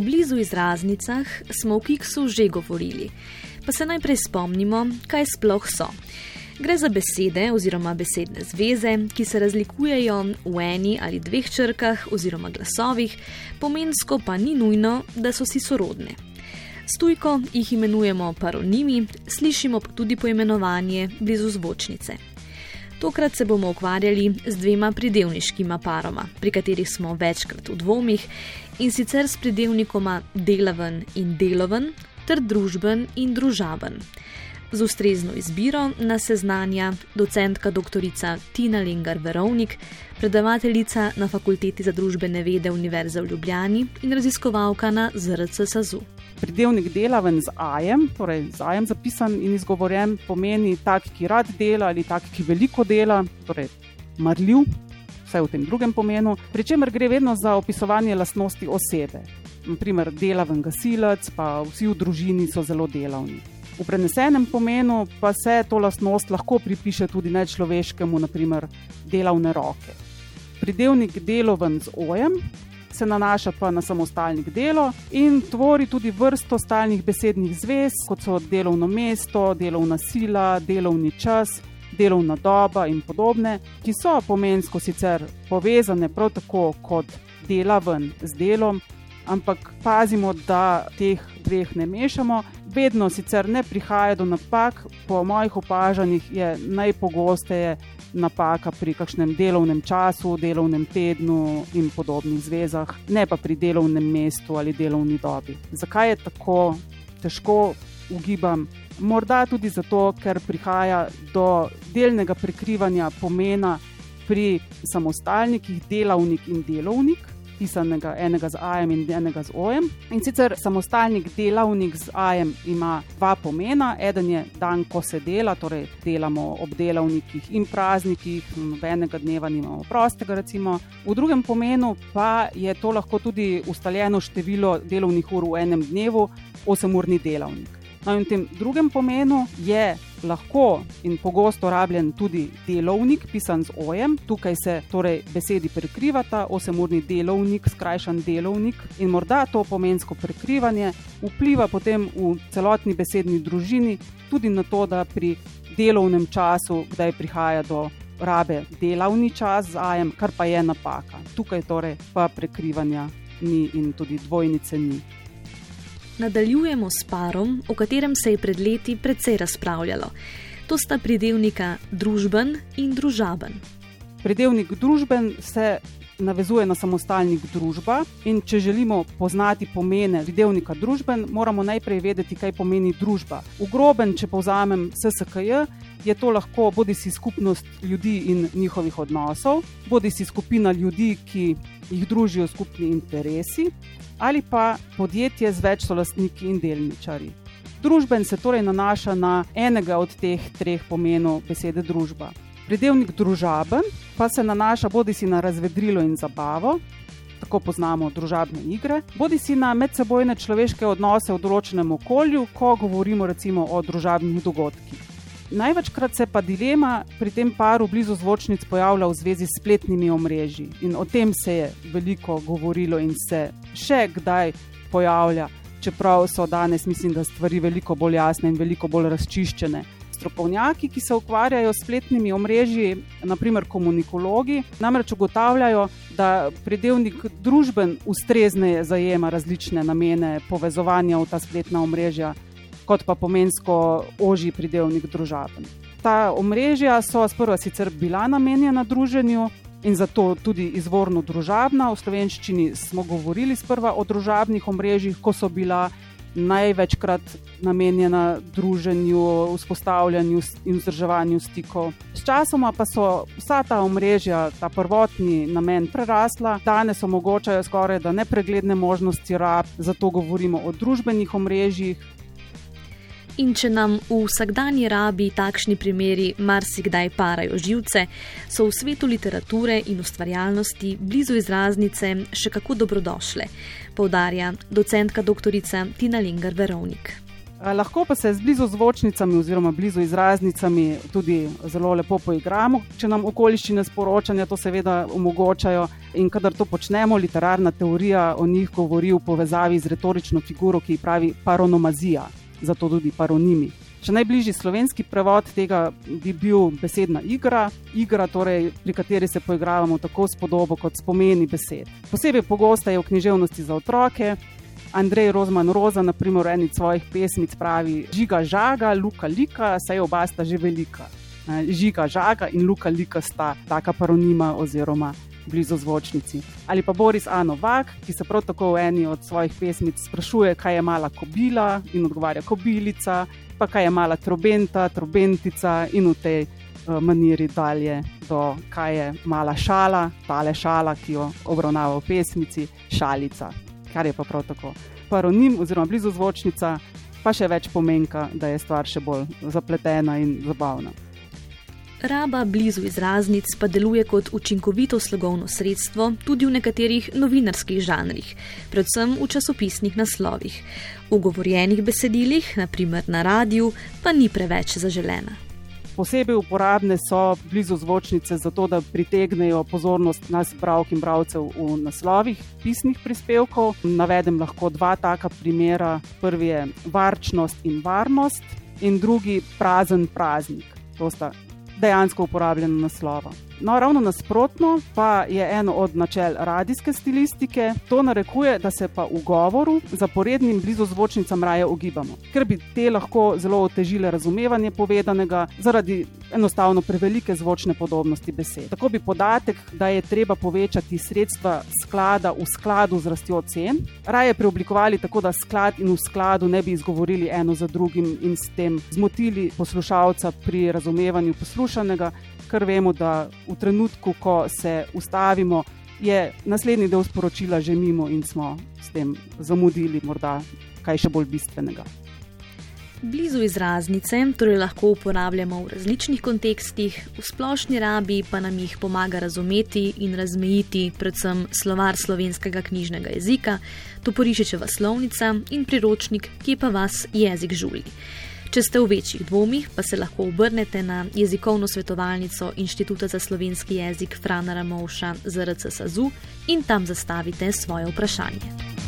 O blizu izraznicah smo v Kiksu že govorili, pa se najprej spomnimo, kaj sploh so. Gre za besede oziroma besedne zveze, ki se razlikujejo v eni ali dveh črkah oziroma glasovih, pomensko pa ni nujno, da so si sorodne. Stujko jih imenujemo paronimi, slišimo pa tudi poimenovanje blizu zvočnice. Tokrat se bomo ukvarjali z dvema pridevniškima paroma, pri katerih smo večkrat v dvomih in sicer s pridevnikoma delaven in deloven ter družben in družaben. Z ustrezno izbiro nas seznanja docentka dr. Tina Lengar Verovnik, predavateljica na Fakulteti za družbene vede Univerze v Ljubljani in raziskovalka na ZRC SAZU. Pridevnik delaven z ajem, torej z ajem zapisan in izgovorjen, pomeni tak, ki rad dela ali tak, ki veliko dela, torej marljiv, vse v tem drugem pomenu, pri čemer gre vedno za opisovanje lastnosti osebe. Naprimer, delaven gasilec, pa vsi v družini so zelo delavni. V prenesenem pomenu pa se to lastnost lahko pripiše tudi nečloveškemu, naprimer delavne roke. Pridevnik deloven z ojem se nanaša pa na samostalnik delo in tvori tudi vrsto stalnih besednih zvez, kot so delovno mesto, delovna sila, delovni čas, delovna doba in podobne, ki so pomensko sicer povezane prav tako kot delaven z delom, ampak pazimo, da teh dveh ne mešamo. Vedno sicer ne prihaja do napak, po mojih opažanjih je najpogosteje napaka pri kakšnem delovnem času, delovnem tednu in podobnih zvezah, ne pa pri delovnem mestu ali delovni dobi. Zakaj je tako težko ugibam? Morda tudi zato, ker prihaja do delnega prekrivanja pomena pri samostalnikih, delavnik in delovnik pisanega enega z ajem in enega z ojem. In sicer samostalnik delavnik z ajem ima dva pomena. Eden je dan, ko se dela, torej delamo ob delavnikih in praznikih, nobenega dneva nimamo prostega. Recimo. V drugem pomenu pa je to lahko tudi ustaljeno število delovnih ur v enem dnevu, 8-urni delavnik. No, in v tem drugem pomenu je lahko in pogosto rabljen tudi delovnik, pisan z ojem. Tukaj se torej besedi prekrivata, osemurni delovnik, skrajšan delovnik in morda to pomensko prekrivanje vpliva potem v celotni besedni družini tudi na to, da pri delovnem času, kdaj prihaja do rabe delavni čas z ajem, kar pa je napaka. Tukaj torej pa prekrivanja ni in tudi dvojnice ni nadaljujemo s parom, o katerem se je pred leti precej razpravljalo. To sta pridevnika družben in družaben. Pridevnik družben se navezuje na samostalnik družba in če želimo poznati pomene pridevnika družben, moramo najprej vedeti, kaj pomeni družba. V groben, če povzamem SSKJ, je to lahko bodi si skupnost ljudi in njihovih odnosov, bodi si skupina ljudi, ki jih družijo skupni interesi, ali pa podjetje z več solastniki in delničari. Družben se torej nanaša na enega od teh treh pomenov besede družba. Pridevnik družaben pa se nanaša bodi si na razvedrilo in zabavo, tako poznamo družabne igre, bodi si na medsebojne človeške odnose v določenem okolju, ko govorimo recimo o družabnih dogodkih. Največkrat se pa dilema pri tem paru blizu zvočnic pojavlja v zvezi s spletnimi omrežji. In o tem se je veliko govorilo in se še kdaj pojavlja, čeprav so danes, mislim, da stvari veliko bolj jasne in veliko bolj razčiščene. Strokovnjaki, ki se ukvarjajo s spletnimi omrežji, naprimer komunikologi, namreč ugotavljajo, da predelnik družben ustrezneje zajema različne namene povezovanja v ta spletna omrežja kot pa pomensko ožji pridevnik družaben. Ta omrežja so sprva sicer bila namenjena druženju in zato tudi izvorno družabna. V slovenščini smo govorili sprva o družabnih omrežjih, ko so bila največkrat namenjena druženju, vzpostavljanju in vzdrževanju stikov. Sčasoma pa so vsa ta omrežja, ta prvotni namen prerasla, danes omogočajo skoraj da nepregledne možnosti rab, zato govorimo o družbenih omrežjih, In če nam v vsakdanji rabi takšni primeri marsikdaj parajo živce, so v svetu literature in ustvarjalnosti blizu izraznice še kako dobrodošle, poudarja docentka dr. Tina Linger Verovnik. Lahko pa se z blizu zvočnicami oziroma blizu izraznicami tudi zelo lepo poigramo, če nam okoliščine sporočanja to seveda omogočajo. In kadar to počnemo, literarna teorija o njih govori v povezavi z retorično figuro, ki ji pravi paronomazija, zato tudi paronimi. Še najbližji slovenski prevod tega bi bil besedna igra, igra, torej, pri kateri se poigravamo tako s podobo kot s pomeni besed. Posebej pogosta je v književnosti za otroke. Andrej Rozman Roza, na primer, v eni svojih pesmic pravi: Žiga žaga, luka lika, saj oba sta že velika. Žiga žaga in luka lika sta taka paronima oziroma blizu zvočnici. Ali pa Boris Anovak, ki se prav tako v eni od svojih pesmic sprašuje, kaj je mala kobila in odgovarja kobilica pa kaj je mala trobenta, trobentica in v tej uh, maniri dalje do kaj je mala šala, tale šala, ki jo obravnava v pesmici, šalica, kar je pa prav tako. Paronim oziroma blizu zvočnica pa še več pomenka, da je stvar še bolj zapletena in zabavna. Raba blizu izraznic pa deluje kot učinkovito slogovno sredstvo tudi v nekaterih novinarskih žanrih, predvsem v časopisnih naslovih. V govorjenih besedilih, naprimer na radiju, pa ni preveč zaželena. Posebej uporabne so blizu zvočnice zato, da pritegnejo pozornost nas, bralk in bralcev v naslovih pisnih prispevkov. Navedem lahko dva taka primera. Prvi je varčnost in varnost, in drugi prazen praznik. To sta dejansko uporabljena naslova. No, ravno nasprotno pa je eno od načel radijske stilistike, to narekuje, da se pa v govoru zaporednim blizu zvočnicam raje ogibamo, ker bi te lahko zelo otežile razumevanje povedanega zaradi enostavno prevelike zvočne podobnosti besed. Tako bi podatek, da je treba povečati sredstva sklada v skladu z rastjo cen, raje preoblikovali tako, da sklad in v skladu ne bi izgovorili eno za drugim in s tem zmotili poslušalca pri razumevanju poslušanega ker vemo, da v trenutku, ko se ustavimo, je naslednji del sporočila že mimo in smo s tem zamudili morda kaj še bolj bistvenega. Blizu izraznice torej lahko uporabljamo v različnih kontekstih, v splošni rabi pa nam jih pomaga razumeti in razmejiti predvsem slovar slovenskega knjižnega jezika, to porišečeva slovnica in priročnik, ki pa vas jezik žuli. Če ste v večjih dvomih, pa se lahko obrnete na jezikovno svetovalnico Inštituta za slovenski jezik Frana Ramovša ZRC SAZU in tam zastavite svoje vprašanje.